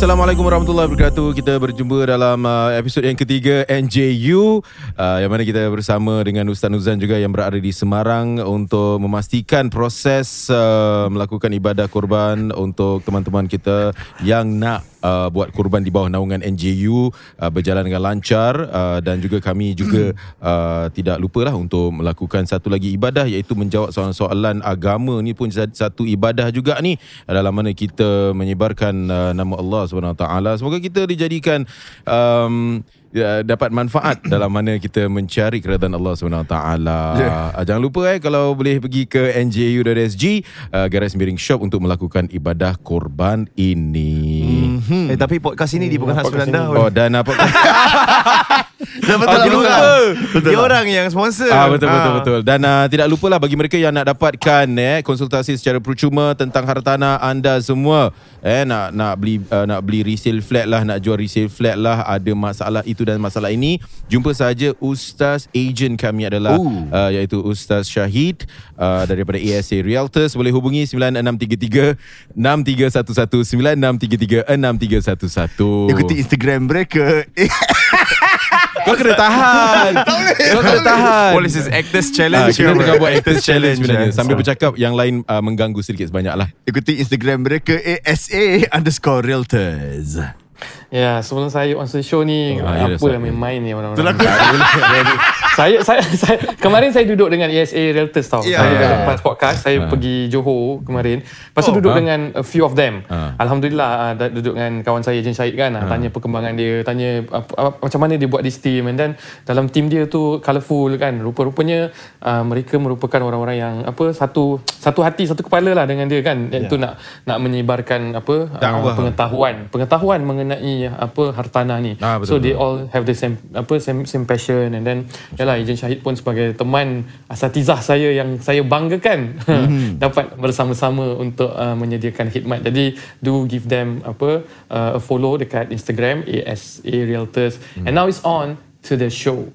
Assalamualaikum warahmatullahi wabarakatuh. Kita berjumpa dalam uh, episod yang ketiga NJU uh, yang mana kita bersama dengan Ustaz Nuzan juga yang berada di Semarang untuk memastikan proses uh, melakukan ibadah korban untuk teman-teman kita yang nak uh, buat kurban di bawah naungan NJU uh, berjalan dengan lancar. Uh, dan juga kami juga uh, tidak lupalah untuk melakukan satu lagi ibadah iaitu menjawab soalan-soalan agama ni pun. Satu ibadah juga ni dalam mana kita menyebarkan uh, nama Allah Subhanahu Wa Taala. Semoga kita dijadikan um, ya, dapat manfaat dalam mana kita mencari keredaan Allah Subhanahu Wa Taala. Uh, jangan lupa eh kalau boleh pergi ke nju.sg uh, garis miring shop untuk melakukan ibadah korban ini. Hmm. Eh tapi podcast ini di bukan khas Belanda. Oh dan apa Dah betul Ah, lah betul. Dia orang yang sponsor. Ah betul betul Ah. betul. Dan uh, tidak lupalah bagi mereka yang nak dapatkan eh konsultasi secara percuma tentang hartanah anda semua eh nak nak beli uh, nak beli resale flat lah, nak jual resale flat lah, ada masalah itu dan masalah ini, jumpa saja ustaz agent kami adalah Ooh. uh, iaitu Ustaz Syahid uh, daripada ASA Realtors boleh hubungi 9633 6311 9633 6311. Ikuti Instagram mereka. Kau kena tahan. Kau kena tahan. What is this actors Ah, challenge? kita ke tengah buat actors challenge sebenarnya eh. Sambil bercakap Yang lain uh, mengganggu sedikit sebanyak lah Ikuti Instagram mereka ASA underscore realtors. Ya, sebelum saya on the show ni Ah, ya, apa saya- yang main-main ni orang-orang. Itulah saya, saya saya kemarin saya duduk dengan ESA Realtors tau. Ya. Saya Ah. dah lepas podcast, saya Ah. pergi Johor kemarin. Lepas tu Oh, duduk ah. dengan a few of them. Ah. Alhamdulillah ah, dah duduk dengan kawan saya Jen Syahid kan, ah, tanya perkembangan dia, tanya apa, apa, macam mana dia buat this team and then dalam team dia tu colourful kan. Rupa-rupanya ah, mereka merupakan orang-orang yang apa satu satu hati satu kepala lah dengan dia kan. Iaitu nak nak menyebarkan apa Dakwah. pengetahuan, pengetahuan mengenai apa hartanah ni. Ah, betul, so they betul. all have the same apa same same passion and then yalah Ejen Syahid pun sebagai teman asatizah saya yang saya banggakan Mhm. dapat bersama-sama untuk uh, menyediakan khidmat. Jadi do give them apa uh, a follow dekat Instagram ASA Realtors Mhm. and now it's on to the show.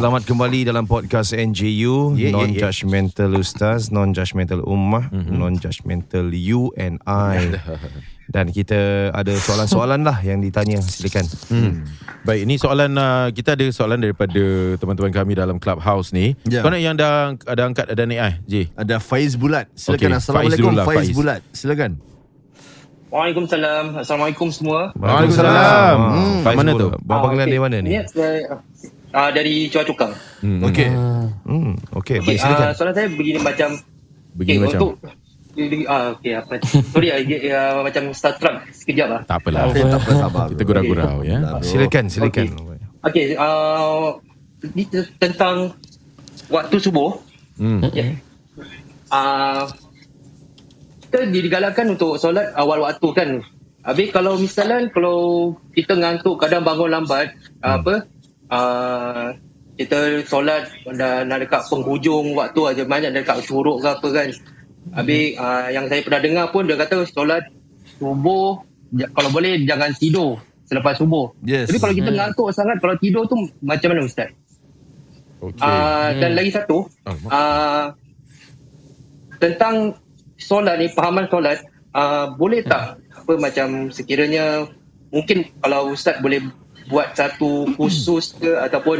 Selamat kembali dalam podcast NJU Yeah, yeah, Non-judgmental Ustaz Non-judgmental Ummah Non-judgmental You and I Dan kita ada soalan-soalan lah yang ditanya Silakan hmm. Baik ini soalan uh, Kita ada soalan daripada Teman-teman kami dalam Clubhouse ni Ya. Kau nak yang dah Ada angkat ada naik eh J Ada Faiz Bulat Silakan Okey, Assalamualaikum Faiz Faiz Faiz. Bulat Silakan Waalaikumsalam. Assalamualaikum semua. Waalaikumsalam. Hmm, kat Faiz mana Bulat. tu? Bang panggilan okey. dari mana ni? Ni saya uh, dari Chua Cukang. hmm. Okey hmm, Okey Okay, Baik silakan uh, soalan saya begini macam Begini okay, macam untuk Ah, okay, apa? Sorry, uh, uh, macam Star Trek sekejap lah. Tak apalah Eh, tak apa sabar Kita gurau-gurau ya Silakan Silakan Okay, uh, ni t- tentang waktu subuh. hmm. Okay. Uh, kita digalakkan untuk solat awal waktu kan. Habis kalau misalnya kalau kita ngantuk kadang bangun lambat hmm. apa uh, kita solat dah nak dekat penghujung waktu aja banyak dekat syuruk ke apa kan. Habis uh, yang saya pernah dengar pun dia kata solat subuh kalau boleh jangan tidur selepas subuh. Yes. Tapi kalau kita ngantuk sangat kalau tidur tu macam mana ustaz? Okay Uh, dan lagi satu uh, tentang solat ni pahaman solat uh, boleh tak apa macam sekiranya mungkin kalau ustaz boleh buat satu khusus ke ataupun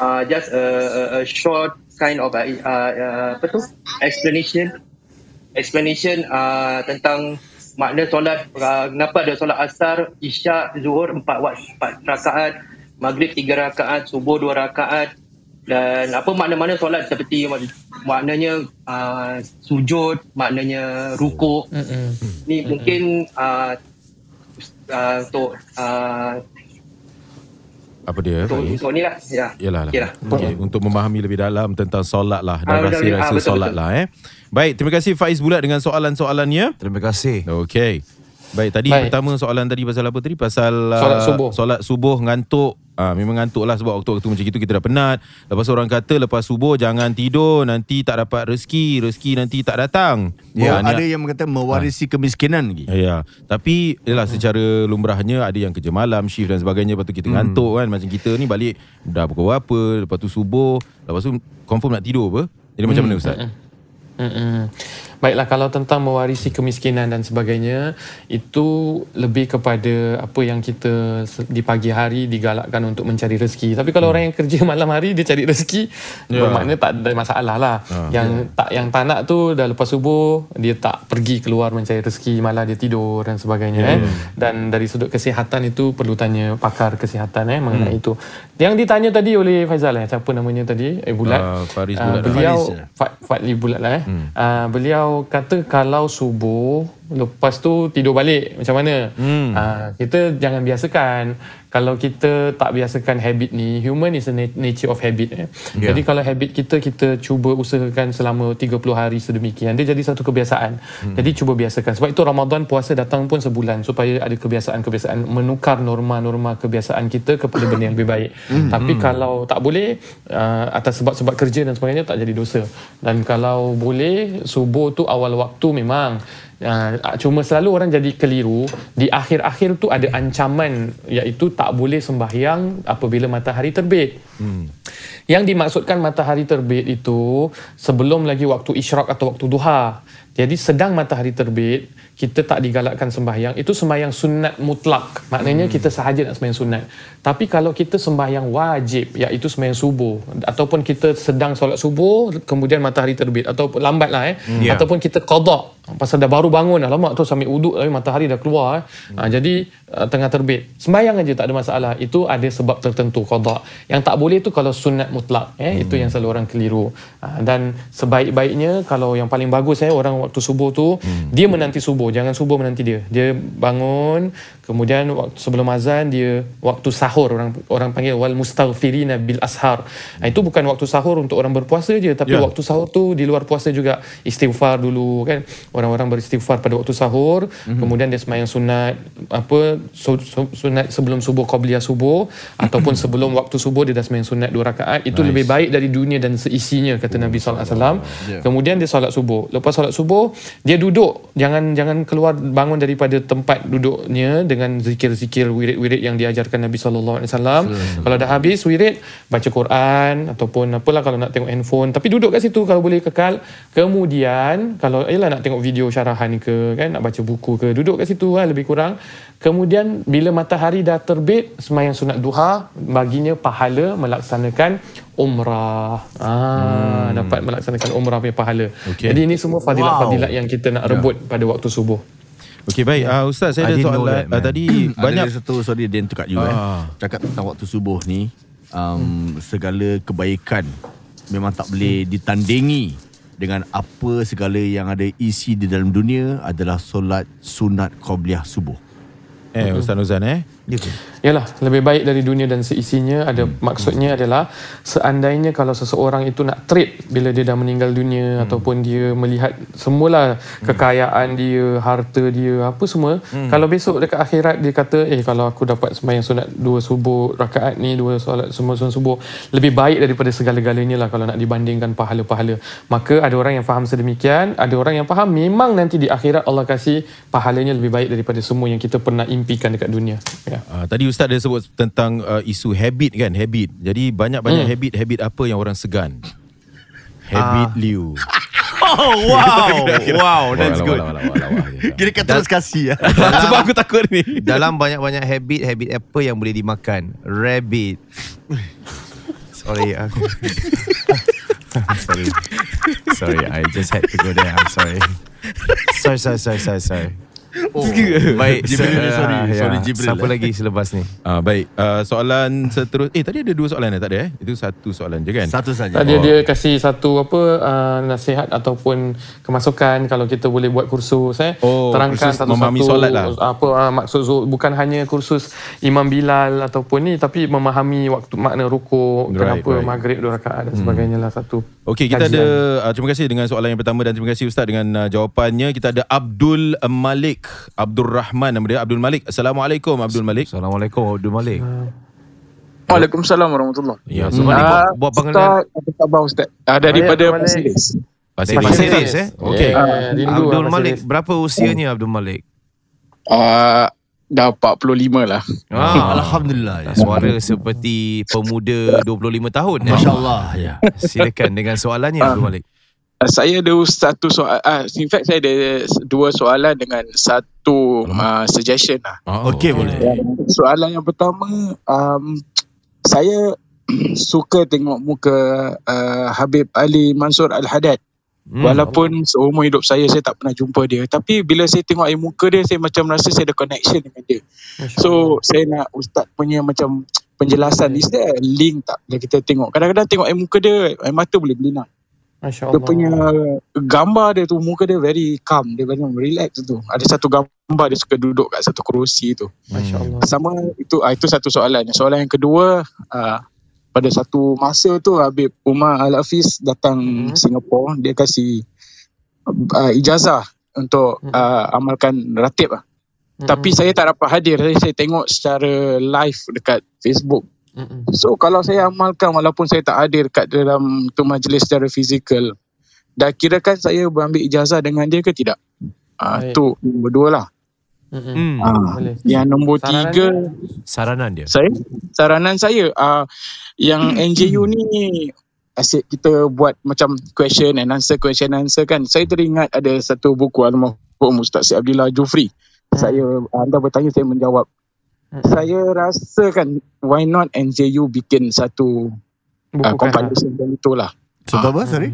uh, just a, a, a short kind of uh, uh, apa tu? Explanation. Explanation uh, tentang makna solat uh, kenapa ada solat asar isyak zuhur empat waktu empat rakaat maghrib tiga rakaat subuh dua rakaat dan apa makna-makna solat seperti mak- maknanya uh, sujud maknanya rukuk. Ni mungkin uh, uh, untuk uh, Apa dia? untuk, untuk ni lah. Ya. Yalah lah. Okey lah. Okay, untuk memahami lebih dalam tentang solat lah dan Ah, rahsia-rahsia ah, solat betul. lah eh. Baik, terima kasih Faiz bulat dengan soalan-soalannya. Terima kasih. Okey. Baik, tadi Baik. pertama soalan tadi pasal apa tadi? Pasal Solat ah, subuh. Solat subuh ngantuk. Ah, memang ngantuk lah sebab waktu-waktu macam itu kita dah penat. Lepas orang kata lepas subuh jangan tidur nanti tak dapat rezeki, rezeki nanti tak datang. Ya, Ah, ni- ada yang kata mewarisi kemiskinan lagi. Ya, tapi yalah secara lumrahnya ada yang kerja malam, shift dan sebagainya lepas tu kita ngantuk kan macam kita ni balik dah pukul berapa, lepas tu subuh, lepas tu confirm nak tidur apa? Jadi macam mana ustaz? Mm-mm. Baiklah kalau tentang mewarisi kemiskinan dan sebagainya itu lebih kepada apa yang kita di pagi hari digalakkan untuk mencari rezeki. Tapi kalau orang yang kerja malam hari dia cari rezeki Ya. bermakna tak ada masalah lah. yang tak yang tak nak tu dah lepas subuh dia tak pergi keluar mencari rezeki malah dia tidur dan sebagainya eh. Dan dari sudut kesihatan itu perlu tanya pakar kesihatan eh mengenai itu. Yang ditanya tadi oleh Faizal eh siapa namanya tadi? Eh bulat. Ah, Faris Bulat. beliau Faris, ya. Fat, Fatli bulat lah eh. Hmm. Uh, beliau kata kalau subuh lepas tu tidur balik macam mana? Hmm. Uh, kita jangan biasakan. Kalau kita tak biasakan habit ni, human is a na- nature of habit eh. Yeah. Jadi kalau habit kita kita cuba usahakan selama 30 hari sedemikian, dia jadi satu kebiasaan. Hmm. Jadi cuba biasakan. Sebab itu Ramadan puasa datang pun sebulan supaya ada kebiasaan-kebiasaan menukar norma-norma kebiasaan kita kepada benda yang lebih baik. Hmm. Tapi kalau tak boleh uh, atas sebab-sebab kerja dan sebagainya tak jadi dosa. Dan kalau boleh subuh tu awal waktu memang Uh, cuma selalu orang jadi keliru di akhir-akhir tu ada ancaman iaitu tak boleh sembahyang apabila matahari terbit. Hmm. Yang dimaksudkan matahari terbit itu sebelum lagi waktu isyraq atau waktu duha. Jadi sedang matahari terbit, kita tak digalakkan sembahyang. Itu sembahyang sunat mutlak. Maknanya hmm. kita sahaja nak sembahyang sunat. Tapi kalau kita sembahyang wajib, iaitu sembahyang subuh. Ataupun kita sedang solat subuh, kemudian matahari terbit. Atau lambat lah eh. Hmm. Ya. Ataupun kita qadha. Pasal dah baru bangun, alamak tu sambil uduk tapi matahari dah keluar. Eh. Ha, jadi uh, tengah terbit. Sembahyang aja tak ada masalah. Itu ada sebab tertentu qadha. Yang tak boleh tu kalau sunat mutlak. Eh. Itu yang selalu orang keliru. Ha, dan sebaik-baiknya kalau yang paling bagus eh, orang waktu subuh tu, hmm. dia menanti subuh. Jangan subuh menanti dia. Dia bangun, kemudian waktu sebelum azan dia waktu sahur orang orang panggil wal mustaghfirina bil ashar. Ha, itu bukan waktu sahur untuk orang berpuasa je tapi Ya. waktu sahur tu di luar puasa juga istighfar dulu kan. Orang-orang beristighfar pada waktu sahur, mm-hmm. kemudian dia sembahyang sunat apa su, su, sunat sebelum subuh qabliyah subuh ataupun sebelum waktu subuh dia dah sembahyang sunat dua rakaat. Itu nice. lebih baik dari dunia dan seisinya kata Nabi sallallahu alaihi wasallam. Kemudian dia solat subuh. Lepas solat subuh dia duduk jangan jangan keluar bangun daripada tempat duduknya dengan zikir-zikir wirid-wirid yang diajarkan Nabi sallallahu alaihi wasallam. Kalau dah habis wirid baca Quran ataupun apalah kalau nak tengok handphone tapi duduk kat situ kalau boleh kekal. Kemudian kalau ialah nak tengok video syarahan ke kan nak baca buku ke duduk kat situ lah lebih kurang. Kemudian bila matahari dah terbit sembahyang sunat duha baginya pahala melaksanakan umrah. Ah hmm. dapat melaksanakan umrah punya pahala. Okey. Jadi ini semua fadilat-fadilat yang kita nak rebut pada waktu subuh. Okey baik, uh, ustaz saya I ada soalan that, uh, man. tadi Banyak banyak satu sorry dia cut you eh. Ah. Cakap tentang waktu subuh ni um, segala kebaikan memang tak boleh ditandingi dengan apa segala yang ada isi di dalam dunia adalah solat sunat qabliyah subuh. eh ustaz Nuzan eh. Yalah, lebih baik dari dunia dan seisinya ada hmm. maksudnya adalah seandainya kalau seseorang itu nak trade bila dia dah meninggal dunia hmm. ataupun dia melihat semula hmm. kekayaan dia, harta dia, apa semua, hmm. kalau besok dekat akhirat dia kata, eh kalau aku dapat sembahyang sunat dua subuh rakaat ni, dua solat semua sunat subuh, lebih baik daripada segala-galanya lah kalau nak dibandingkan pahala-pahala. Maka ada orang yang faham sedemikian, ada orang yang faham memang nanti di akhirat Allah kasih pahalanya lebih baik daripada semua yang kita pernah impikan dekat dunia. Ya. Uh, tadi ustaz ada sebut tentang uh, isu habit kan, habit. Jadi banyak-banyak Hmm. habit, habit apa yang orang segan? Habit liu. Oh wow. wow, that's good. walah, walah, walah, walah. Kira kata terus kasih ya. Sebab aku takut ni. Dalam banyak-banyak habit, habit apa yang boleh dimakan? Rabbit. Sorry, aku. sorry. Sorry, I just had to go there. I'm sorry. Sorry, sorry, sorry, sorry, sorry. Oh, Baik, Jibril, sorry. ya. Sorry, Jibril. Siapa eh. lagi selepas ni? Ah baik. Uh, soalan seterus eh tadi ada dua soalan eh tak ada eh? Itu satu soalan je kan? Satu saja. Tadi dia kasih satu apa uh, nasihat ataupun kemasukan kalau kita boleh buat kursus eh Oh, terangkan kursus satu-satu memahami solat lah. apa uh, maksud zuhur bukan hanya kursus Imam Bilal ataupun ni tapi memahami waktu makna rukuk Right, kenapa right. maghrib dua rakaat dan sebagainya lah satu. Okey, kita kajian. ada uh, terima kasih dengan soalan yang pertama dan terima kasih ustaz dengan uh, jawapannya. Kita ada Abdul Malik, Abdul Rahman nama dia Abdul Malik. Assalamualaikum Abdul Malik. Assalamualaikum Abdul Malik. Waalaikumsalam warahmatullahi Ya, so Malik buat, Ah, buat panggilan Ustaz, apa khabar Ustaz? Ah, daripada Pasir Malik. Ris. Pasir Ris. Eh. Okey. Yeah, rindu Abdul Malik, berapa usianya Abdul Malik? Ah, dah 45 lah. Ah, Alhamdulillah. Ya. Suara seperti pemuda 25 tahun. ya. Masya Allah. Ya. Silakan dengan soalannya Abdul Malik. Ah, saya ada satu soal, ah, in fact saya ada dua soalan dengan satu ah, suggestion lah. Oh, Okey, boleh. Soalan yang pertama, um, saya suka tengok muka uh, Habib Ali Mansur Al-Haddad. Hmm. Walaupun seumur hidup saya saya tak pernah jumpa dia tapi bila saya tengok air muka dia saya macam rasa saya ada connection dengan dia. Masya So saya nak ustaz punya macam penjelasan is there link tak bila kita tengok. Kadang-kadang tengok air muka dia air mata boleh berlinang. Masya Dia punya gambar dia tu muka dia very calm, dia macam relax tu. Ada satu gambar dia suka duduk kat satu kerusi tu. Masya Allah. Sama itu ah, itu satu soalan. Soalan yang kedua ah, pada satu masa tu Habib Umar Al-Hafiz datang Mhm. Singapura, dia kasih uh, ijazah untuk uh, amalkan ratib lah. Mm-mm. Tapi saya tak dapat hadir, saya, saya tengok secara live dekat Facebook. Mm-mm. So kalau saya amalkan walaupun saya tak hadir kat dalam tu majlis secara fizikal, dah kirakan saya berambil ijazah dengan dia ke tidak? Ah Baik. tu berdua lah. Mm-mm. Hmm. Ah, Boleh. yang nombor Saranan tiga, Saranan dia. saya saranan saya uh, yang NJU ni asyik kita buat macam question and answer question and answer kan saya teringat ada satu buku almarhum Ustaz Syed Abdillah Jufri Hmm. saya anda bertanya saya menjawab. Saya rasa kan why not NJU bikin satu uh, Buku compilation macam itulah Contoh apa, sorry?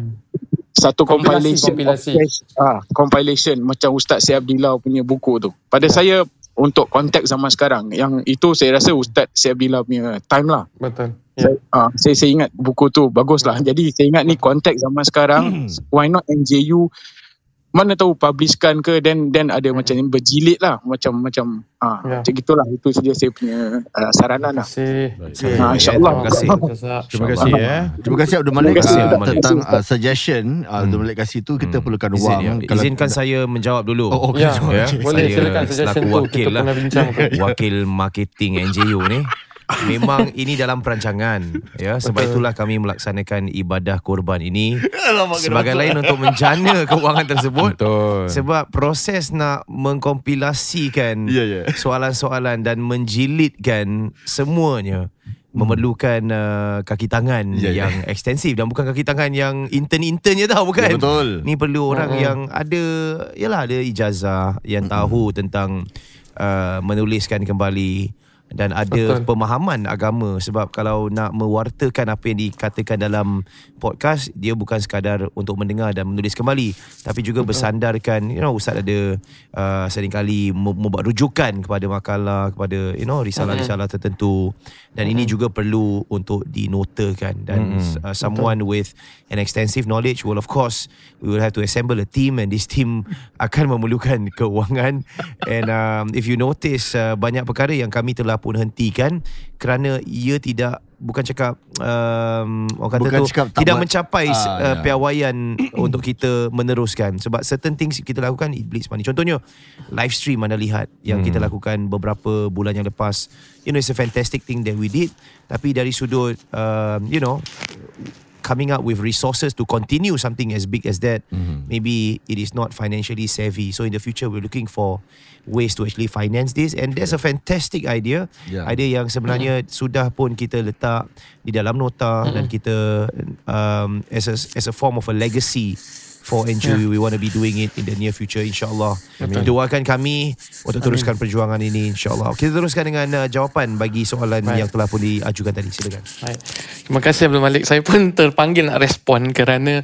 satu Kompilasi, compilation kompilasi. of cash, ah compilation macam Ustaz Syed Abdillah punya buku tu pada saya untuk konteks zaman sekarang yang itu saya rasa Ustaz Syed Abdillah punya time lah Betul. Ya. saya, uh, saya, saya ingat buku tu bagus lah. Jadi saya ingat ni konteks zaman sekarang. why not NJU mana tahu publishkan ke dan dan ada macam ni berjilid lah macam macam ah Ya. macam gitulah itu saja saya punya uh, saranan Terima lah. kasih. Ha, InsyaAllah. Terima kasih. Terima kasih ya. Terima kasih Abdul Malik Terima kasih, uh, tentang uh, suggestion uh, Abdul Malik kasih tu kita Hmm. perlukan Izin, wang. ya. Kalau- Izinkan saya menjawab dulu. Oh, okey. Ya, Ya, boleh saya silakan suggestion tu wakil kita lah. pernah bincang. Wakil marketing NJU ni. Memang ini dalam perancangan ya sebab Betul. itulah kami melaksanakan ibadah korban ini sebagai lain untuk menjana keuangan tersebut Betul. sebab proses nak mengkompilasikan Ya, ya. soalan-soalan dan menjilidkan semuanya memerlukan uh, kaki tangan Ya, ya. yang ekstensif dan bukan kaki tangan yang intern-internnya tau bukan. Ya, betul. Ni perlu orang Mm-mm. yang ada yalah ada ijazah yang tahu tentang uh, menuliskan kembali dan ada Betul. pemahaman agama. Sebab kalau nak mewartakan apa yang dikatakan dalam podcast dia bukan sekadar untuk mendengar dan menulis kembali. Tapi juga bersandarkan you know ustaz ada uh, seringkali mem- membuat rujukan kepada makalah kepada you know risalah-risalah tertentu. Dan ini juga perlu untuk dinotakan. Dan uh, someone with an extensive knowledge well of course we will have to assemble a team and this team akan memerlukan keuangan and um, if you notice uh, banyak perkara yang kami telah pun hentikan kerana ia tidak bukan cakap um, orang kata Bukan tu cakap tidak buat- mencapai Ah, uh, ya. piawaian untuk kita meneruskan. Sebab certain things kita lakukan it bleeds money. Contohnya live stream anda lihat yang kita lakukan beberapa bulan yang lepas. You know it's a fantastic thing that we did. Tapi dari sudut um, you know coming up with resources to continue something as big as that maybe it is not financially savvy. So in the future we're looking for ways to actually finance this. And that's a fantastic idea. Yeah. idea yang sebenarnya sudah pun kita letak di dalam nota dan kita um, as a as a form of a legacy for NJU we want to be doing it in the near future insyaallah doakan kami untuk teruskan perjuangan ini insyaallah kita teruskan dengan uh, jawapan bagi soalan Baik. yang telah pun diajukan tadi silakan Baik. Terima kasih Abdul Malik. Saya pun terpanggil nak respon kerana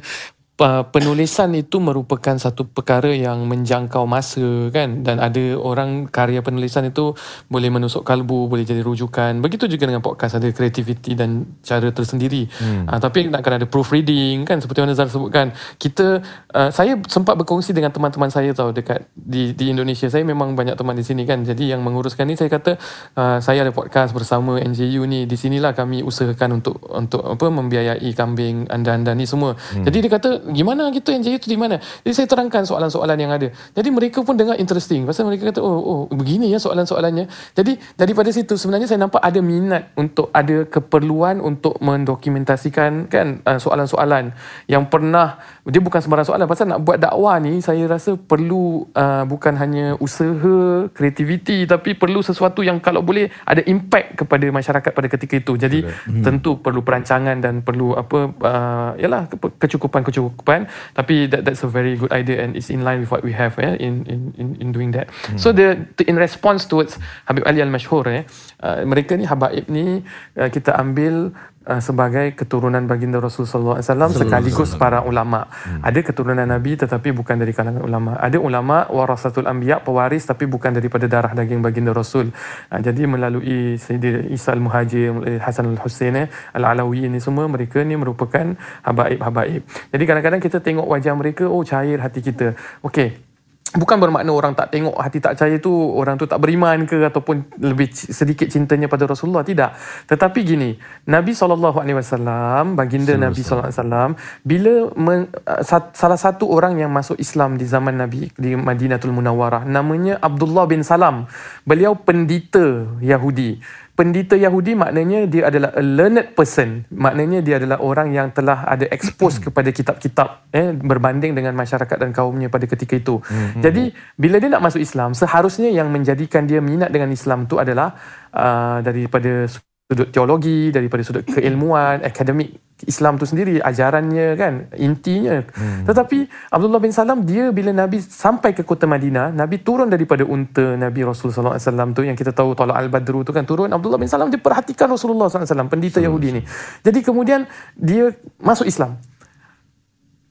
uh, penulisan itu merupakan satu perkara yang menjangkau masa kan? Dan ada orang karya penulisan itu boleh menusuk kalbu boleh jadi rujukan. Begitu juga dengan podcast. Ada kreativiti dan cara tersendiri. Hmm. uh, tapi nak kena ada proofreading kan? Seperti mana Zara sebutkan. Kita uh, saya sempat berkongsi dengan teman-teman saya tahu dekat di di Indonesia. Saya memang banyak teman di sini kan? Jadi yang menguruskan ni saya kata uh, saya ada podcast bersama NJU ni. Di sinilah kami usahakan untuk untuk apa membiayai kambing anda-anda ni semua. Hmm. jadi dia kata gimana gitu NJU tu di mana? Jadi saya terangkan soalan-soalan yang ada. Jadi mereka pun dengar interesting. Pasal mereka kata oh oh begini ya soalan-soalannya. Jadi daripada situ sebenarnya saya nampak ada minat untuk ada keperluan untuk mendokumentasikan kan uh, soalan-soalan yang pernah dia bukan sembarang soalan. Pasal nak buat dakwah ni saya rasa perlu uh, bukan hanya usaha kreativiti tapi perlu sesuatu yang kalau boleh ada impact kepada masyarakat pada ketika itu. Jadi hmm. tentu perlu perancangan dan perlu apa uh, yalah kecukupan-kecukupan tapi that, that's a very good idea and it's in line with what we have eh, in, in in in doing that hmm. so the, the in response towards Habib Ali Al-Mashhur eh, uh, mereka ni habaib ni uh, kita ambil uh, sebagai keturunan baginda Rasulullah SAW sekaligus para ulama. Hmm. Ada keturunan Nabi tetapi bukan dari kalangan ulama. Ada ulama warasatul anbiya pewaris tapi bukan daripada darah daging baginda Rasul. Uh, jadi melalui Sayyidina Isa Al-Muhajir, Hasan Al-Husain, eh, Al-Alawi ini semua mereka ni merupakan habaib-habaib. Jadi kadang-kadang kita tengok wajah mereka oh cair hati kita. Okey, bukan bermakna orang tak tengok hati tak percaya tu orang tu tak beriman ke ataupun lebih sedikit cintanya pada Rasulullah tidak. Tetapi gini Nabi SAW baginda Nabi SAW bila men, salah satu orang yang masuk Islam di zaman Nabi di Madinatul Munawwarah namanya Abdullah bin Salam. Beliau pendeta Yahudi pendeta Yahudi maknanya dia adalah a learned person. Maknanya dia adalah orang yang telah ada expose kepada kitab-kitab eh berbanding dengan masyarakat dan kaumnya pada ketika itu. Mm-hmm. jadi bila dia nak masuk Islam seharusnya yang menjadikan dia minat dengan Islam tu adalah uh, daripada sudut teologi daripada sudut keilmuan akademik Islam tu sendiri ajarannya kan intinya hmm. tetapi Abdullah bin Salam dia bila Nabi sampai ke kota Madinah Nabi turun daripada unta Nabi Rasulullah SAW tu yang kita tahu Talak al-Badru tu kan turun Abdullah bin Salam dia perhatikan Rasulullah SAW pendeta hmm. Yahudi ni jadi kemudian dia masuk Islam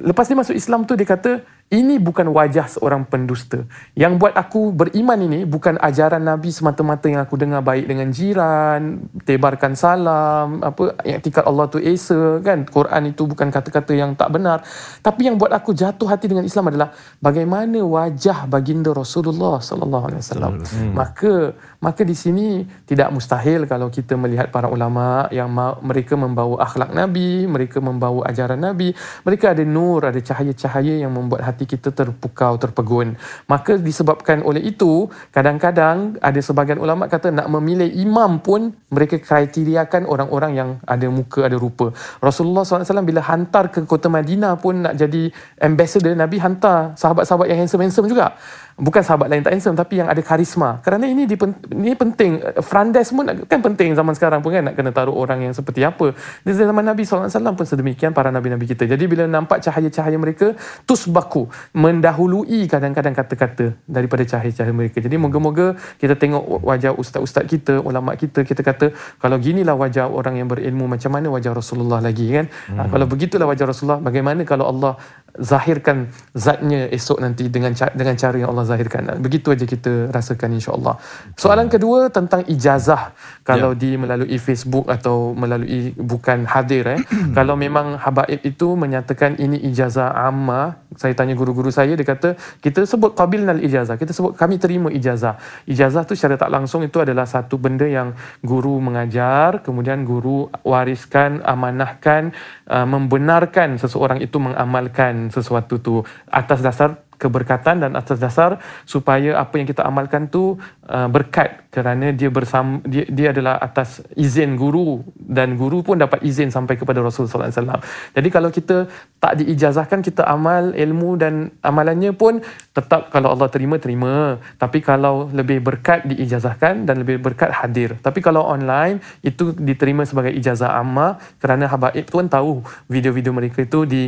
lepas dia masuk Islam tu dia kata ini bukan wajah seorang pendusta. Yang buat aku beriman ini bukan ajaran Nabi semata-mata yang aku dengar baik dengan jiran, tebarkan salam, apa yang tikat Allah tu esa kan. Quran itu bukan kata-kata yang tak benar. Tapi yang buat aku jatuh hati dengan Islam adalah bagaimana wajah baginda Rasulullah sallallahu alaihi wasallam. Maka maka di sini tidak mustahil kalau kita melihat para ulama yang mereka membawa akhlak Nabi, mereka membawa ajaran Nabi, mereka ada nur, ada cahaya-cahaya yang membuat hati hati kita terpukau, terpegun. Maka disebabkan oleh itu, kadang-kadang ada sebagian ulama kata nak memilih imam pun mereka kriteriakan orang-orang yang ada muka, ada rupa. Rasulullah SAW bila hantar ke kota Madinah pun nak jadi ambassador, Nabi hantar sahabat-sahabat yang handsome-handsome juga bukan sahabat lain tak handsome tapi yang ada karisma. Kerana ini di, ini penting. Front desk pun kan penting zaman sekarang pun kan nak kena taruh orang yang seperti apa. Di zaman Nabi SAW pun sedemikian para Nabi-Nabi kita. Jadi bila nampak cahaya-cahaya mereka tusbaku mendahului kadang-kadang kata-kata daripada cahaya-cahaya mereka. Jadi moga-moga kita tengok wajah ustaz-ustaz kita ulama kita kita kata kalau ginilah wajah orang yang berilmu macam mana wajah Rasulullah lagi kan? Hmm. ha, kalau begitulah wajah Rasulullah bagaimana kalau Allah zahirkan zatnya esok nanti dengan dengan cara yang Allah zahirkan. Begitu aja kita rasakan insya-Allah. Soalan kedua tentang ijazah kalau yeah. di melalui Facebook atau melalui bukan hadir eh. kalau memang habaib itu menyatakan ini ijazah amma, saya tanya guru-guru saya dia kata kita sebut qabilnal ijazah. Kita sebut kami terima ijazah. Ijazah tu secara tak langsung itu adalah satu benda yang guru mengajar, kemudian guru wariskan, amanahkan, uh, membenarkan seseorang itu mengamalkan sesuatu tu atas dasar keberkatan dan atas dasar supaya apa yang kita amalkan tu uh, berkat kerana dia bersama dia, dia adalah atas izin guru dan guru pun dapat izin sampai kepada Rasulullah SAW. Jadi kalau kita tak diijazahkan kita amal ilmu dan amalannya pun tetap kalau Allah terima terima. Tapi kalau lebih berkat diijazahkan dan lebih berkat hadir. Tapi kalau online itu diterima sebagai ijazah amma kerana habaib pun tahu video-video mereka itu di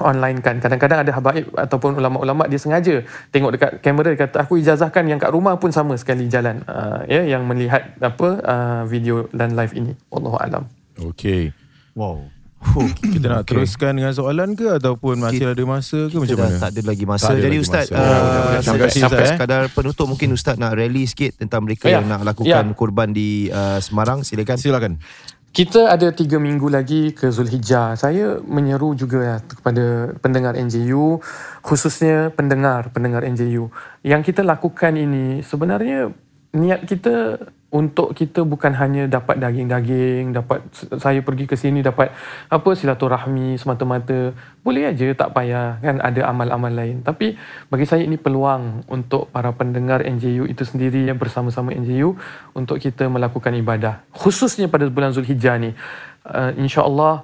online kan. Kadang-kadang ada habaib ataupun ulama-ulama dia sengaja tengok dekat kamera dia kata aku ijazahkan yang kat rumah pun sama sekali jalan uh, ya yang melihat apa uh, video dan live ini. Allahu alam. Okey. Wow. Oh, Kita nak Okay. teruskan dengan soalan ke ataupun masih ada masa ke macam Kita mana? tak ada lagi masa. Ada Jadi lagi Ustaz, masa. uh, Terima kasih, sampai, Ustaz, sampai eh. sekadar penutup mungkin Ustaz nak rally sikit tentang mereka Ya. yang nak lakukan Ya. kurban di uh, Semarang. Silakan. Silakan. Kita ada tiga minggu lagi ke Zulhijjah. Saya menyeru juga ya kepada pendengar NJU, khususnya pendengar pendengar NJU. Yang kita lakukan ini sebenarnya niat kita untuk kita bukan hanya dapat daging-daging, dapat saya pergi ke sini dapat apa silaturahmi semata-mata. Boleh aja tak payah kan ada amal-amal lain. Tapi bagi saya ini peluang untuk para pendengar NJU itu sendiri yang bersama-sama NJU untuk kita melakukan ibadah. Khususnya pada bulan Zulhijjah ni. Uh, InsyaAllah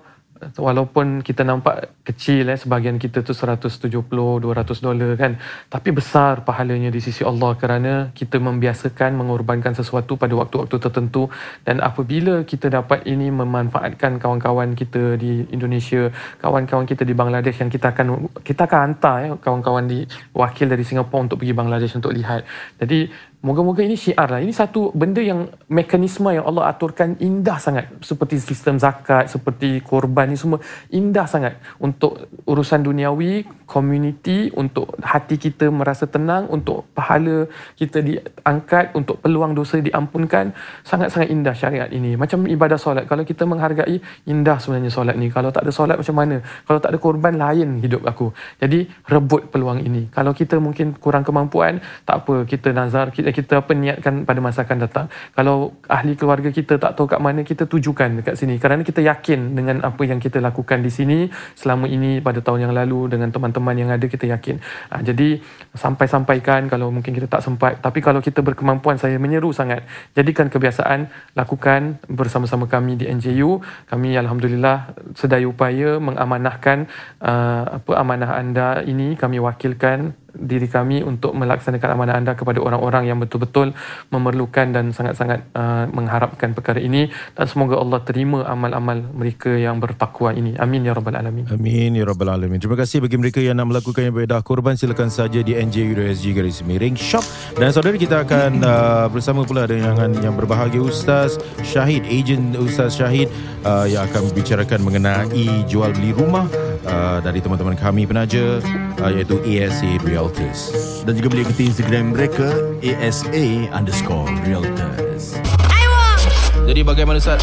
walaupun kita nampak kecil eh sebahagian kita tu 170 200 dolar kan tapi besar pahalanya di sisi Allah kerana kita membiasakan mengorbankan sesuatu pada waktu-waktu tertentu. Dan apabila kita dapat ini memanfaatkan kawan-kawan kita di Indonesia kawan-kawan kita di Bangladesh yang kita akan kita akan hantar eh, kawan-kawan di wakil dari Singapura untuk pergi Bangladesh untuk lihat. Jadi Moga-moga ini syiar lah. Ini satu benda yang mekanisme yang Allah aturkan indah sangat. Seperti sistem zakat, seperti korban ni semua. Indah sangat untuk urusan duniawi, community, untuk hati kita merasa tenang, untuk pahala kita diangkat, untuk peluang dosa diampunkan. Sangat-sangat indah syariat ini. Macam ibadah solat. Kalau kita menghargai, indah sebenarnya solat ni. Kalau tak ada solat macam mana? Kalau tak ada korban, lain hidup aku. Jadi rebut peluang ini. Kalau kita mungkin kurang kemampuan, tak apa. Kita nazar, kita, kita apa niatkan pada masa akan datang. Kalau ahli keluarga kita tak tahu kat mana, kita tujukan dekat sini. Kerana kita yakin dengan apa yang kita lakukan di sini selama ini pada tahun yang lalu dengan teman-teman yang ada kita yakin. Ha, jadi sampai-sampaikan kalau mungkin kita tak sempat. Tapi kalau kita berkemampuan, saya menyeru sangat. Jadikan kebiasaan, lakukan bersama-sama kami di NJU. Kami Alhamdulillah sedaya upaya mengamanahkan uh, apa amanah anda ini kami wakilkan diri kami untuk melaksanakan amanah anda kepada orang-orang yang betul-betul memerlukan dan sangat-sangat uh, mengharapkan perkara ini dan semoga Allah terima amal-amal mereka yang bertakwa ini. Amin ya rabbal alamin. Amin ya rabbal alamin. Terima kasih bagi mereka yang nak melakukan ibadah korban silakan saja di nju.sg garis miring shop dan saudara kita akan uh, bersama pula dengan yang berbahagia Ustaz Syahid, ejen Ustaz Syahid uh, yang akan membicarakan mengenai jual beli rumah uh, dari teman-teman kami penaja uh, iaitu ASA Realtors. Dan juga boleh ikuti Instagram mereka ASA underscore Realtors Jadi bagaimana Ustaz?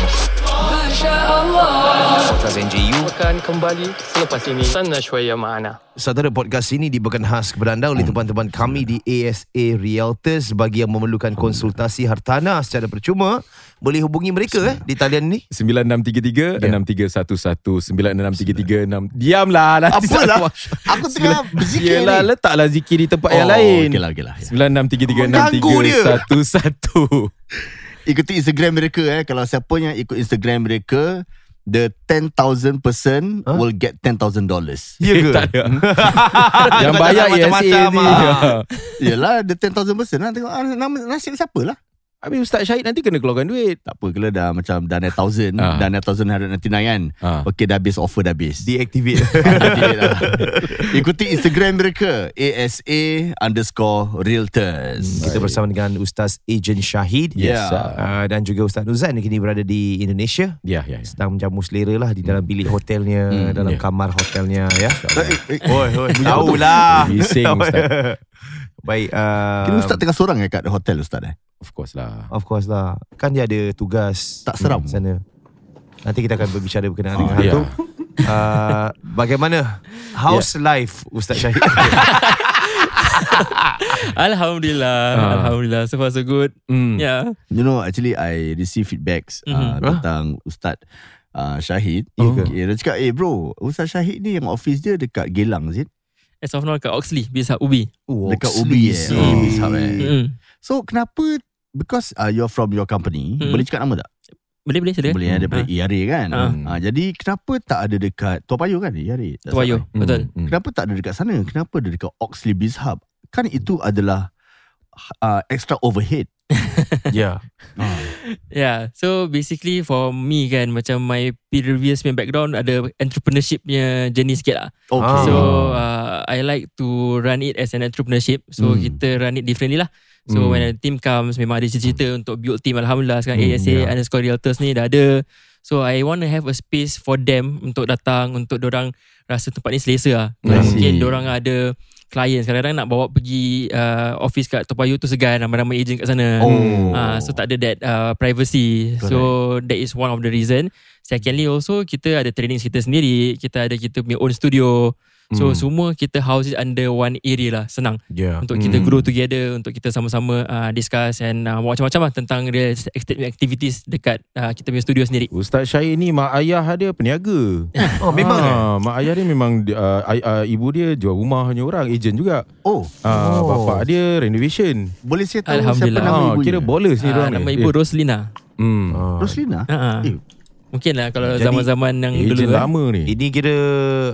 Sana Shuaya Ma'ana Saudara podcast ini dibekan khas kepada anda oleh teman-teman kami di ASA Realtors. Bagi yang memerlukan konsultasi hartanah secara percuma Boleh hubungi mereka eh, di talian ni. 9633-6311 9633-6 Diamlah lah Apalah? Aku tengah berzikir ni. Letaklah zikir di tempat oh, yang lain Okeylah okeylah 9633-6311 Ikuti Instagram mereka eh Kalau siapa yang ikut Instagram mereka The 10,000 person Huh? Will get 10,000 dollars Ya ke? Tak ada Yang bayar Macam-macam ESA ni ah. Yelah The 10,000 person lah Tengok ah, nama, nasib siapa lah Habis Ustaz Syahid nanti kena keluarkan duit. Tak apa Kalau dah macam Dah 9,000 Ah. Dah 9,199 kan? Ah. Okay dah habis Offer dah habis. Deactivate. Lah. Ikuti Instagram mereka ASA underscore Realtors. Kita bersama dengan Ustaz Ejen Syahid. Yes, sir. uh, Dan juga Ustaz Nuzan yang kini berada di Indonesia. Ya ya ya. Sedang menjamu selera lah Di dalam bilik hotelnya Hmm, Dalam ya. kamar hotelnya ya. Oi, oi, Tahulah Bising Ustaz Baik uh, Kira Ustaz tengah seorang eh kat hotel Ustaz eh? Of course lah. Of course lah. Kan dia ada tugas Tak seram? di sana. Nanti kita akan berbicara berkenaan Oh, dengan hal ya. tu. Uh, Bagaimana? House life Ustaz Syahid? Alhamdulillah. Ah. Alhamdulillah. So far so good. Hmm. Yeah You know actually I receive feedbacks uh, Mhm. Tentang Ustaz uh, Syahid. Ya ke? okay, Dia cakap Eh bro Ustaz Syahid ni Yang office dia dekat Gelang Zid As of now kat Oxley Bisa Ubi oh, Dekat Oxley Ubi eh oh, Bizhub eh mm. So kenapa Because uh, you're from your company Hmm. Boleh cakap nama tak? Boleh boleh sila Boleh eh Daripada Ah. ERA kan Ah. Ah, Jadi kenapa tak ada dekat Tua Payoh kan ERA Tak Tua Payoh salah. Betul Hmm. Kenapa tak ada dekat sana Kenapa ada dekat Oxley Biz Hub Kan itu adalah uh, Extra overhead Ya Yeah So basically for me kan Macam my previous main background Ada entrepreneurship punya journey sikit lah Okay. So uh, I like to run it as an entrepreneurship So Hmm. kita run it differently lah So Hmm. when a team comes Memang ada cerita-cerita Untuk build team Alhamdulillah Sekarang Hmm, ASA yeah. underscore realtors ni Dah ada So I want to have a space for them untuk datang untuk orang rasa tempat ni selesa lah. Mungkin orang ada client kadang-kadang nak bawa pergi uh, office kat Toa Payoh tu segan ramai-ramai agent kat sana. Oh. Ah, so tak ada that uh, privacy. So that is one of the reason. Secondly also kita ada training kita sendiri, kita ada kita punya own studio. So Hmm. semua kita house it under one area lah, senang. Yeah. Untuk kita Hmm. grow together, untuk kita sama-sama uh, discuss and uh, macam-macam lah tentang real estate activities dekat uh, kita punya studio sendiri. Ustaz Syahid ni mak ayah dia peniaga. Oh, memang eh? Ah, mak ayah dia memang uh, ay- uh, ibu dia jual rumahnya orang, ejen juga. Oh, Ah, Oh. bapak dia renovation. boleh saya tahu siapa nama Ah, ibunya? kira bowlers ni Uh, orang. nama ni. ibu Eh, Roslina. Hmm. Roslina? Uh-huh. Eh, Mungkin lah kalau Jadi, zaman-zaman yang dulu Ejen kan. lama ni. Ini kira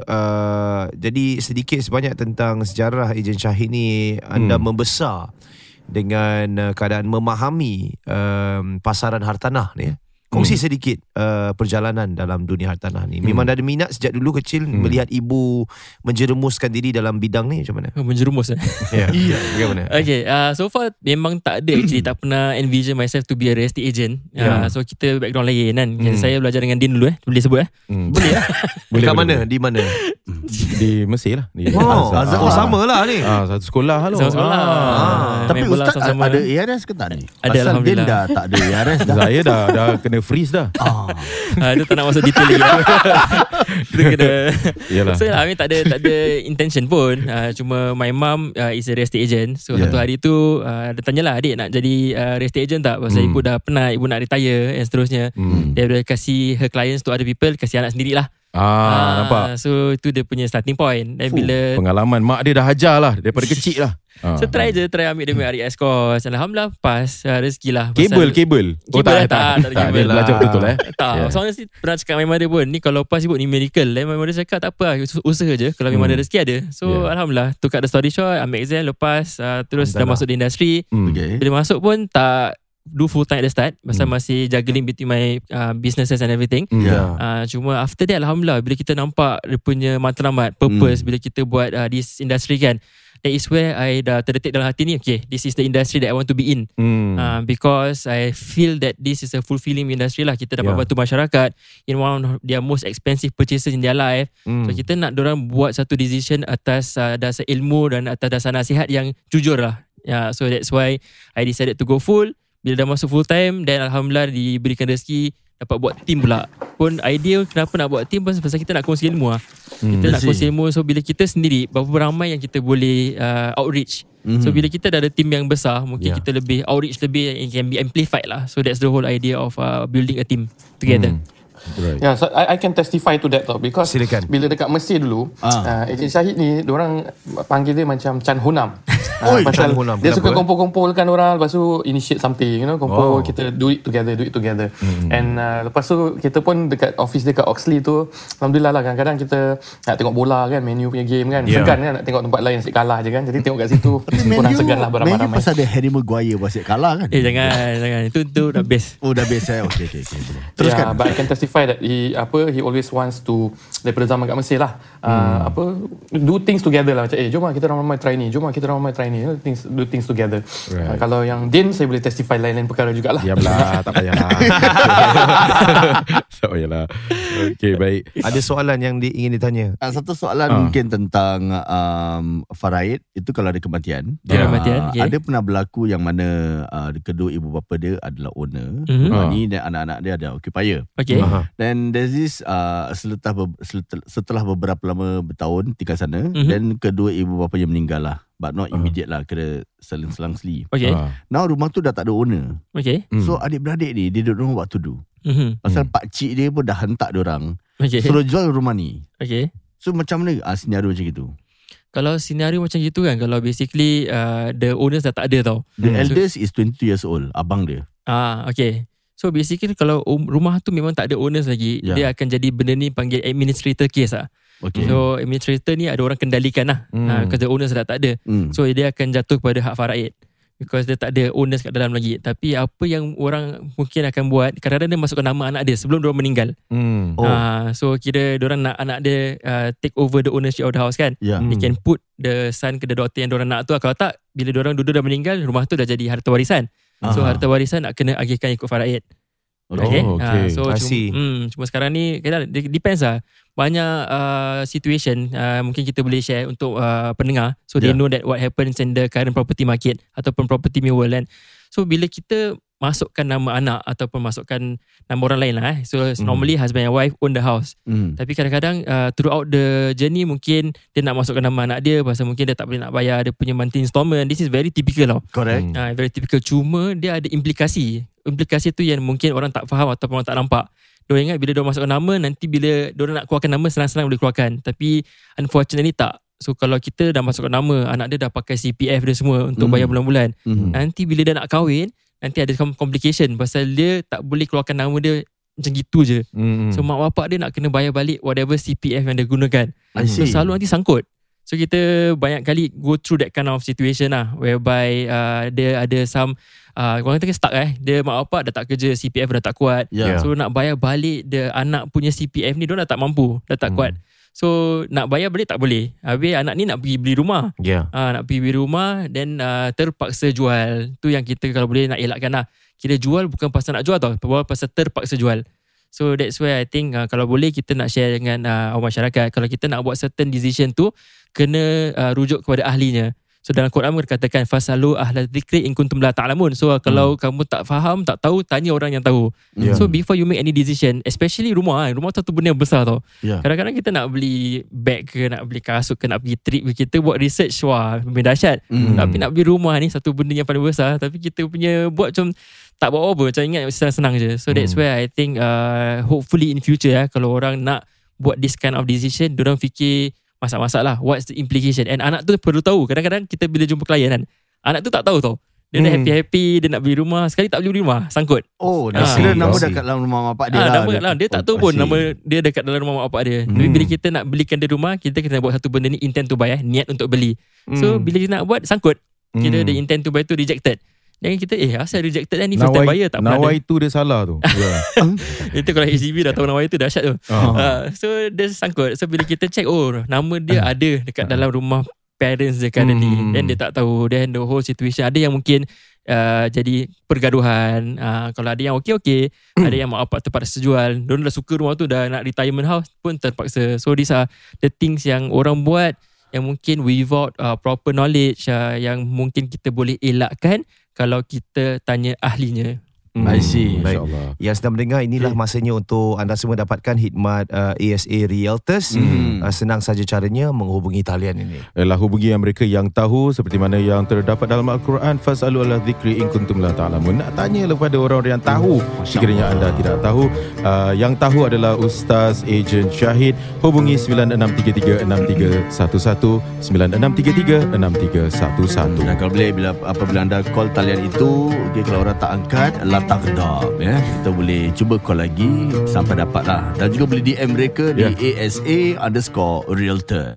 uh, jadi sedikit sebanyak tentang sejarah ejen Syahid ni anda Hmm. membesar dengan uh, keadaan memahami um, pasaran hartanah ni. Ya. Kongsi sedikit uh, perjalanan dalam dunia hartanah ni. Memang dah ada minat sejak dulu kecil melihat ibu menjerumuskan diri dalam bidang ni macam mana? Oh, menjerumus eh. Ya. Yeah. Bagaimana? Okay, uh, so far memang tak ada actually tak pernah envision myself to be a real estate agent. Uh, Yeah. so kita background lain kan. Hmm. Saya belajar dengan Din dulu eh. Boleh sebut eh. Hmm. Boleh ya? Boleh, Kat boleh, mana? boleh. Di mana? Di Mesir lah. Di Oh, Azhar. oh sama lah ni. Ah, satu sekolah lah. Sama sekolah. Ah. Tapi main bola Ustaz ada ARS ke tak ni? Ada, Pasal Din Alhamdulillah. dah tak ada ARS dah. Saya dah dah kena freeze dah. Ah. Ah, Itu tak nak masuk detail lagi Kita kena Yalah. So I mean tak ada Tak ada intention pun uh, Cuma my mum uh, Is a real estate agent So Yeah. satu hari tu uh, Dia tanyalah Adik nak jadi uh, Real estate agent tak Pasal Hmm. ibu dah penat Ibu nak retire And seterusnya Hmm. Dia dah kasih Her clients to other people Kasih anak sendiri lah Ah, nampak. So itu dia punya starting point Dan Fuh, bila Pengalaman mak dia dah hajar lah daripada kecil lah. Ah. So try je Try ambil dia punya RES course Alhamdulillah Pas uh, rezeki lah Kabel, kabel. Kabel tak, tak, tak ada tak, kabel dia belajar lah. betul-betul eh. Tak, Yeah. yeah. so honestly pernah cakap dengan mother pun Ni kalau pas sebut ni miracle Dan my mother cakap tak apa lah us- Usaha je Kalau memang Hmm. ada rezeki ada So Yeah. Alhamdulillah cut the story short Ambil exam lepas uh, Terus dah masuk di industri Hmm. Okay. Bila masuk pun tak Do full time at the start Pasal Hmm. masih juggling between my uh, businesses and everything Hmm. Ya. Uh, cuma after that Alhamdulillah Bila kita nampak Dia punya matlamat Purpose Hmm. Bila kita buat uh, This industry kan That is where I dah terdetik dalam hati ni Okay This is the industry that I want to be in Hmm. Uh, because I feel that this is a fulfilling industry lah. Kita dapat Yeah. bantu masyarakat in one of their most expensive purchases in their life. Hmm. So kita nak orang buat satu decision atas uh, dasar ilmu dan atas dasar nasihat yang jujur lah. Yeah, so that's why I decided to go full. Bila dah masuk full time dan Alhamdulillah diberikan rezeki dapat buat team pula. Pun idea kenapa nak buat team pasal pasal kita nak kongsi ilmu lah. Hmm. Kita nak kongsi ilmu so bila kita sendiri berapa ramai yang kita boleh uh, outreach. Mhm. So bila kita dah ada team yang besar mungkin Yeah. kita lebih outreach lebih and can be amplified lah. So that's the whole idea of uh, building a team together. Hmm. Right. Ya, yeah, so I, I can testify to that tau because Silakan. bila dekat Mesir dulu, Ah. uh, Ejen Syahid ni orang panggil dia macam Chan Honam. Oi, pasal Chan Honam. Dia Kenapa, suka eh? kumpul-kumpulkan orang lepas tu initiate something, you know, Oh. kumpul kita do it together, do it together. And uh, lepas tu kita pun dekat office dekat Oxley tu, alhamdulillah lah kadang-kadang kita nak tengok bola kan, menu punya game kan. Yeah. Segan kan nak tengok tempat lain asyik kalah je kan. Jadi tengok kat situ kurang segan lah Menu beramai-ramai. pasal ada Harry Maguire pasal kalah kan? Eh jangan jangan itu tu dah best. Oh dah biasa eh. Okey okey okey. Yeah, Teruskan. but I can testify that he apa he always wants to daripada zaman kat Mesir lah. Uh, apa do things together lah macam eh jom lah kita ramai-ramai try ni, jom lah kita ramai try ni. Know, things do things together. Right. Uh, kalau yang Din saya boleh testify lain-lain perkara jugalah. Diamlah, tak payahlah. tak payahlah. Okey, baik. Ada soalan yang di, ingin ditanya. Ah, satu soalan Ah. mungkin tentang um, Faraid itu kalau ada kematian. Ya, Ah, kematian, okey. Ada pernah berlaku yang mana uh, kedua ibu bapa dia adalah owner. Mhm. Ah, Ah. Ni dan anak-anak dia ada occupier. Okay. Aha. Dan there's this uh, be- setelah setelah beberapa lama bertahun tinggal sana Mhm. dan kedua ibu bapa yang meninggal lah. But not immediate lah kira selang-selang-seli. Okay. Ah. Now rumah tu dah tak ada owner. Okay. Hmm. So adik-beradik ni dia don't know what to do. Mhm. Pasal pak cik dia pun dah hentak dia orang Okay. suruh jual rumah ni. Okay. So macam mana ah, senario macam itu? Kalau senario macam gitu kan Kalau basically uh, The owners dah tak ada tau The Hmm. eldest is 22 years old, abang dia. Ah, okay So basically kalau um, rumah tu memang tak ada owners lagi Ya. Dia akan jadi benda ni panggil administrator case lah Okay. So administrator ni ada orang kendalikan lah Hmm. hmm. Because the owners dah tak ada hmm. So dia akan jatuh kepada hak faraid Because dia tak ada owners kat dalam lagi Tapi apa yang orang mungkin akan buat Kadang-kadang dia masukkan nama anak dia Sebelum dia meninggal Hmm. Oh. Ah, So kira orang nak anak dia uh, Take over the ownership of the house kan Ya. They can put the son ke the daughter yang diorang nak tu. Kalau tak, bila diorang duduk dah meninggal, rumah tu dah jadi harta warisan. So Aha. harta warisan nak kena agihkan ikut faraid. Okay. Oh, okay. Ah, so I see. cuma, hmm, cuma sekarang ni kena depends lah. Banyak uh, situation uh, mungkin kita boleh share untuk uh, pendengar so they Yeah. know that what happens in the current property market ataupun property world kan. So bila kita masukkan nama anak ataupun masukkan nama orang lain lah eh. So Mhm. normally husband and wife own the house. Hmm. Tapi kadang-kadang uh, throughout the journey mungkin dia nak masukkan nama anak dia pasal mungkin dia tak boleh nak bayar dia punya monthly installment. This is very typical tau. Correct. Hmm. Uh, very typical. Cuma dia ada implikasi. Implikasi tu yang mungkin orang tak faham ataupun orang tak nampak. Diorang ingat bila diorang masukkan nama, nanti bila diorang nak keluarkan nama, senang-senang boleh keluarkan. Tapi unfortunately tak. So kalau kita dah masukkan nama, anak dia dah pakai CPF dia semua untuk Hmm. bayar bulan-bulan. Hmm. Nanti bila dia nak kahwin, nanti ada com- complication pasal dia tak boleh keluarkan nama dia macam gitu je. Hmm. So mak bapak dia nak kena bayar balik whatever CPF yang dia gunakan. So selalu nanti sangkut. So kita banyak kali go through that kind of situation lah whereby uh, dia ada some uh, orang kata stuck eh. Dia mak bapak dah tak kerja, CPF dah tak kuat. Yeah. So nak bayar balik the anak punya CPF ni dia dah tak mampu, dah tak kuat. So nak bayar balik tak boleh. Habis anak ni nak pergi beli rumah. Ya. Ah nak pergi beli rumah then uh, terpaksa jual. Tu yang kita kalau boleh nak elakkan lah. Kira jual bukan pasal nak jual tau, pasal terpaksa jual. So that's why I think uh, kalau boleh kita nak share dengan uh, masyarakat kalau kita nak buat certain decision tu kena uh, rujuk kepada ahlinya. So dalam Quran berkatakan fasalu ahla dzikri in kuntum la ta'lamun. So uh, kalau kamu tak faham, tak tahu, tanya orang yang tahu. Yeah. So before you make any decision, especially rumah, kan, rumah tu satu benda yang besar tau. Yeah. Kadang-kadang kita nak beli bag ke, nak beli kasut ke, nak pergi trip ke, kita buat research, wah, memang dahsyat. Mm. Tapi nak beli rumah ni satu benda yang paling besar, tapi kita punya buat macam tak buat apa, macam ingat senang-senang je. So that's where I think uh, hopefully in future ya, kalau orang nak buat this kind of decision, orang fikir masak-masak lah, what's the implication. And anak tu perlu tahu, kadang-kadang kita bila jumpa klien kan, anak tu tak tahu tau. Dia dah Hmm. happy-happy, dia nak beli rumah, sekali tak beli rumah, sangkut. Oh, dah Ah, kira nama dekat dalam rumah mak bapak dia Ah, lah. nama kat dalam. Dia tak tahu Oh, pun see. nama dia dekat dalam rumah mak bapak dia. Tapi Hmm. bila kita nak belikan dia rumah, kita kena buat satu benda ni intent to buy eh, niat untuk beli. So bila kita nak buat sangkut. Kira Hmm. the intent to buy tu rejected. Dan kita eh asal rejected kan ni first time buyer tak pernah nawai tu dia salah tu. yeah. Itu kalau HDB dah tahu nawai tu dahsyat tu. Ah. Uh, so dia sangkut. So bila kita check oh nama dia ada dekat dalam rumah parents dia currently. Hmm. Then dia tak tahu. Then the whole situation ada yang mungkin uh, jadi pergaduhan. Uh, kalau ada yang okey-okey, ada yang mak bapak terpaksa jual. Dia dah suka rumah tu dah nak retirement house pun terpaksa. So these are the things yang orang buat yang mungkin without uh, proper knowledge uh, yang mungkin kita boleh elakkan kalau kita tanya ahlinya. I see. Baik. InsyaAllah. Yang sedang mendengar inilah masanya untuk anda semua dapatkan khidmat uh, ASA Realtors. Hmm. Uh, senang saja caranya menghubungi talian ini. Ialah hubungi yang mereka yang tahu seperti mana yang terdapat dalam Al-Quran fasalu ala dzikri in kuntum la ta'lamun. Nak tanya kepada orang-orang yang tahu sekiranya anda tidak tahu. Uh, yang tahu adalah Ustaz Ejen Syahid. Hubungi 96336311 96336311. Dan kalau boleh bila apabila anda call talian itu, okay, kalau orang tak angkat, la taqdam ya. Kita boleh cuba call lagi sampai dapat lah. Dan juga boleh DM mereka di ASA underscore realtor.